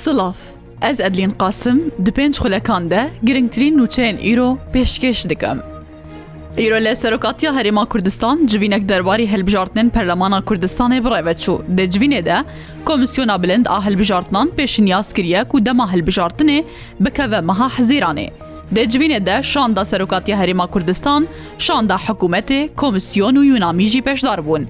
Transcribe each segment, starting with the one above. Silav, ez Edlîn Qasim di pênc xulekan de girngtirîn nûçeyên îro pêşkêş dikim. Îro lê serokatiya Herêma Kurdistan civînek derbarî hilbijartinên Perlemana Kurdistanê birêveçû de civînê de Komisyona bilind a hilbijartinan pêşinyas kiriye ku dema hilbijartinê bikeve meha hizîranê. Dê civînê de şanda serokatiya Herêma Kurdistan, şanda hikûmetê, komisyon û yunamî jî pêşdar bûn.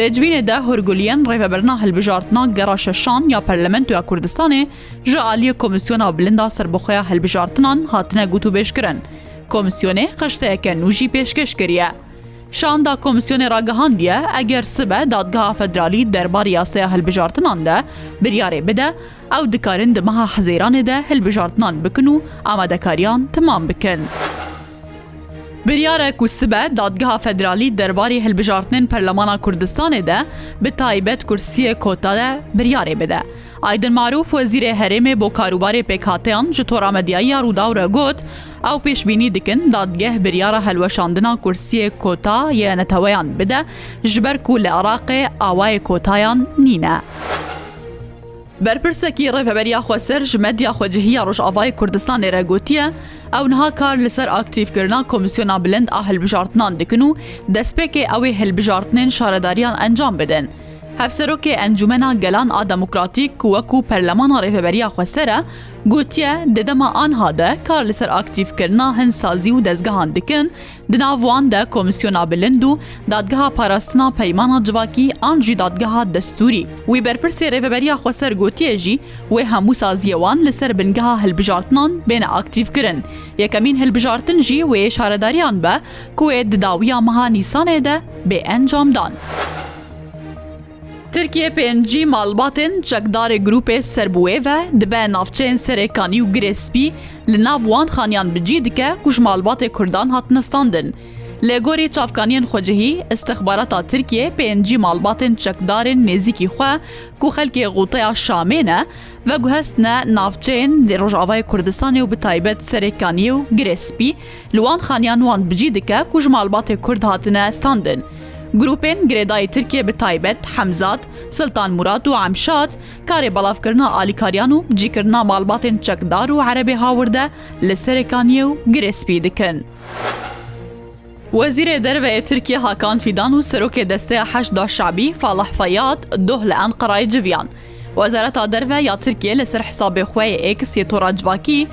دەجوینێ دە هورگولیەن ڕێڤەبەرنا هەلبژارتنا گەڕاشە شان یا پەرلەمەنتویا کوردستانی ژە عالیە کۆمسیۆنا بلندا سربخۆیا هەلبژارتنان هاتنە گوتوبێشکردن. کۆمسیۆنێ خشتەیەکە نوژی پێشکەش کردە. شاندا کۆمسیۆنێ ڕگەهاندیە ئەگەر سبە دادگاها فەدرالی دەربار یاسەیە هەلبژارتناندا بریارێ بدە ئەو دکارن دمەها حەزیرانێدا هەلبژارتنان بکن و ئامادەکاریان تمام بکەن. Biryare ku sibe dadgeha federalî derbarî hilbijartinên Perlemana Kurdistanê de bi taybet kursiyê kota de biryarê bide. Aydin Maruf wezîrê herêmê bo karûbarê pêkhatiyan ji toramediyaya rûdawre got, ew pêşbînî dikin dadgeh biryara helweşandina kursiyê kota yê neteweyan bide ji ber ku li Iraqê awayê kotayan nîne. بەرپرسێکی ڕێفەبەریا خۆسەر ژمەدیا خۆجهیا ڕۆژاوای کوردستان ێرە گوتیە ئەوەنها کار لەسەر ئاکتیفکردنا کۆمیسیۆنا بلند ئا هەلبژارتنان دکن و دەستپێکی ئەوەی هەلبژارتنێن شارەداریان ئەنجام بدەن. هەفسەرۆکێ ئەنجومەنا گەلان ئادەموکراتیک وەکو پەرلەمانە ڕێفەبەریا خوەسرە گوتیە دەدەما ئانهادە کار لەسەر ئاکتیفکردنا هەنسازی و دەستگەهان دکن دناواندا کۆمیسیۆنا بلند و دادگەها پاراستنا پەیمانە جواکی ئانجی دادگەها دەستوری وی بەرپرسی ڕێفەبەریا خوەسەر گوتیێژی وێ هەموو سازیەوان لەسەر بنگەها هەلبژارتنان بێنە ئاکتیفکردن یەکەمین هەلبژارتن ژی وێ شارەداریان بە کوێ دداویە مەها نیسانێدە بێ ئەنجامدان. Tirkiye pêncî malbatên çekdarê grûpê serbûê ve dibe navçeyên serêkanî û girespî li nav wan xaniyan bicî dike kuş malbatê Kurdan hatinistandin. Lê gorî çavkaniyên xwecihî istixbarata Tirkiye pêncî malbatên çekdarên nêzîkî xwe ku xelkê goteya Şamê ne ve guhest ne navçeyên di Rojavayê Kurdistanê û bi taybet serêkaniye û girespî li wan xaniyan wan bicî dike ku ji malbatê Kurd hatine standin. گروپên girêdayê Tirkiye bi taybet Hemzad, Siltan Murad û Emşad karê balavkirina alîkariyan û cîkirina malbatên çekdar û erebê hawirde li serêkaniye û girespî dikin. Wezîrê derveyê Tirkiye Hakan Fidan û serokê desteya heşda şabî Falah Fayad doh li Enqerayê civiyan. Wezareta derve ya Tirkiye li ser hesabê xwe yê ekî toracivakî,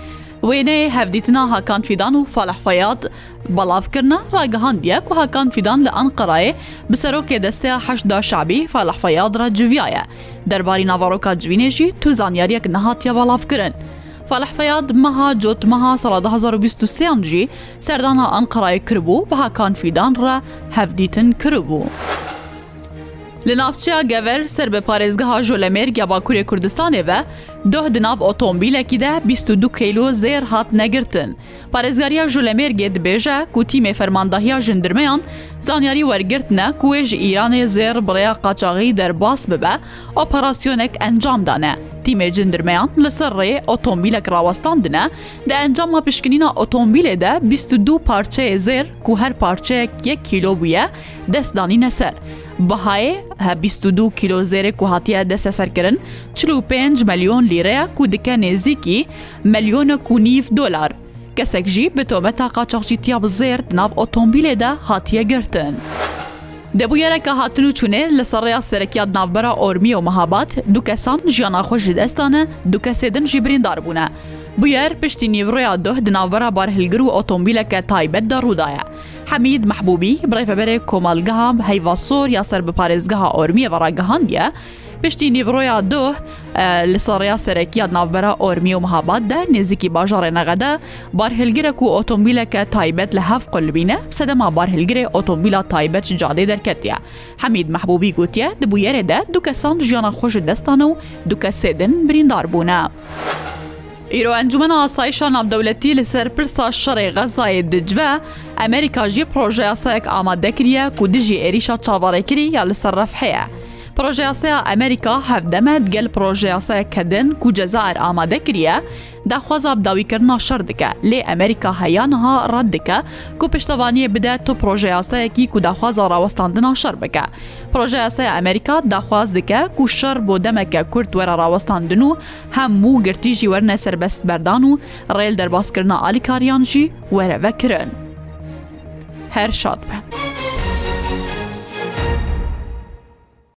وێنەیە هەفدیتنا هاکان فیددان و فالەحفەیات بەڵاوکردە ڕاگەهاندیە و هاکان فیددان لە ئەنقەرایە بسەرۆکێ دەستەیە هەشدا شعبی فالەحفەیادرا جوویایە دەرباری ناوەڕۆکە جوینێژی تو زانیاریەک نەهاتیە بەڵاوکردن. فالەحفەیاد مەها جۆتمەها سەڵ 1920 جی سەردانە ئەنقەرای کردبوو بە هاکان فیددان ڕە هەفدیتن کردبوو. Li navçeya gever ser bi parêzgeha Jolemêr ya Bakurê Kurdistanê ve doh di nav otomobîlekî de 22 kêlo zêr hat negirtin. Parêzgariya Jolemêrgê dibêje ku tîmê fermandahiya jindirmeyan zanyarî wergirtine ku wê ji îranê zêr birya qaçaî derbas bibe operasyonek encam dane. Tîmê cindirmeyan li ser rê otomobîlek rawastan dine de encama pişkinîna otomobîlê de 22 parçeyê zêr ku her parçeyek 1 kîlo bûye destdanîne ser. بەهایێ هە 22 کیلۆ زێرێک و هاتیە دەستە سەرکردن 45 مەلیۆن لیرەیە کو دکە نێزیکی مەلیۆنە کونیف دلار کەسێک ژی بتۆمەتا قاچەخشی تیا بزێر ناو ئۆتۆمبیلێدا هاتیە گرتن. دەبوویەرەکە هاتن و چونێ لە سەڕێیا سەرەکیات ناوبەرە ئۆرمی و مەهابات دوو کەسان ژیانناخۆشی دەستانە دوو کەسێدن ژی بریندار بوونە. بویەر پشتی نیڤڕۆیا دۆه دناوبەرە بارهلگر و ئۆتۆمبیلەکە تایبەتدا ڕووداە. حەمید مححبوبی برێفەبەرێ کۆمەلگەهام هەیڤاسۆر یا سەر بە پارێزگەها ئۆرمیە بەڕاگەهاندە، پشتی نیڤڕۆیا دۆه لە سەڕیا سەرەکیە ناوبەرە ئۆرمی و مهاباتدا نێزیکی باژارێ نەغەدە بارهلگرێک و ئۆتۆمبیلەکە تایبەت لە هەف قلبینە سەدەما بارهلگرێ ئۆتۆمبیلا تایبەت جادەی دەرکەتە. حەمید مححبوبی گوتیە دبوویەرێدا دوو کەسان ژیانە خۆش دەستان و دوو کە سێدن بریندار بوونە. ئیرۆ ئەنجومەن ئاسایشا ناودەولەتی لەسەر پرسا شەڕێ غەزایە دجوە ئەمریکا ژی پرۆژەیاسەیەک ئامادەکریە کو دژی عێریشا چاوەڕێکری یا لەسەر ڕەف هەیە. پرۆژیاسەیە ئەمریکا هەفدەمە گەل پرۆژیاسەیە کەدن کو جەزار ئامادەکریە داخوازا بداویکردنا شەر دکە لێ ئەمریکا هەیانها ڕەت دکە کو پشتوانیە بدە تو پرۆژیاسەیەکی کو داخوازا ڕاوەستاندنا شەر بکە پرۆژیاسەیە ئەمریکا داخواز دکە کو شەر بۆ دەمەکە کورت وەرە ڕاوەستاندن و هەموو گرتیژی وەرنە سربەست بەردان و ڕێل دەرباسکردنا ئالیکاریانژی وەرەوەکردن هەر شاد بن.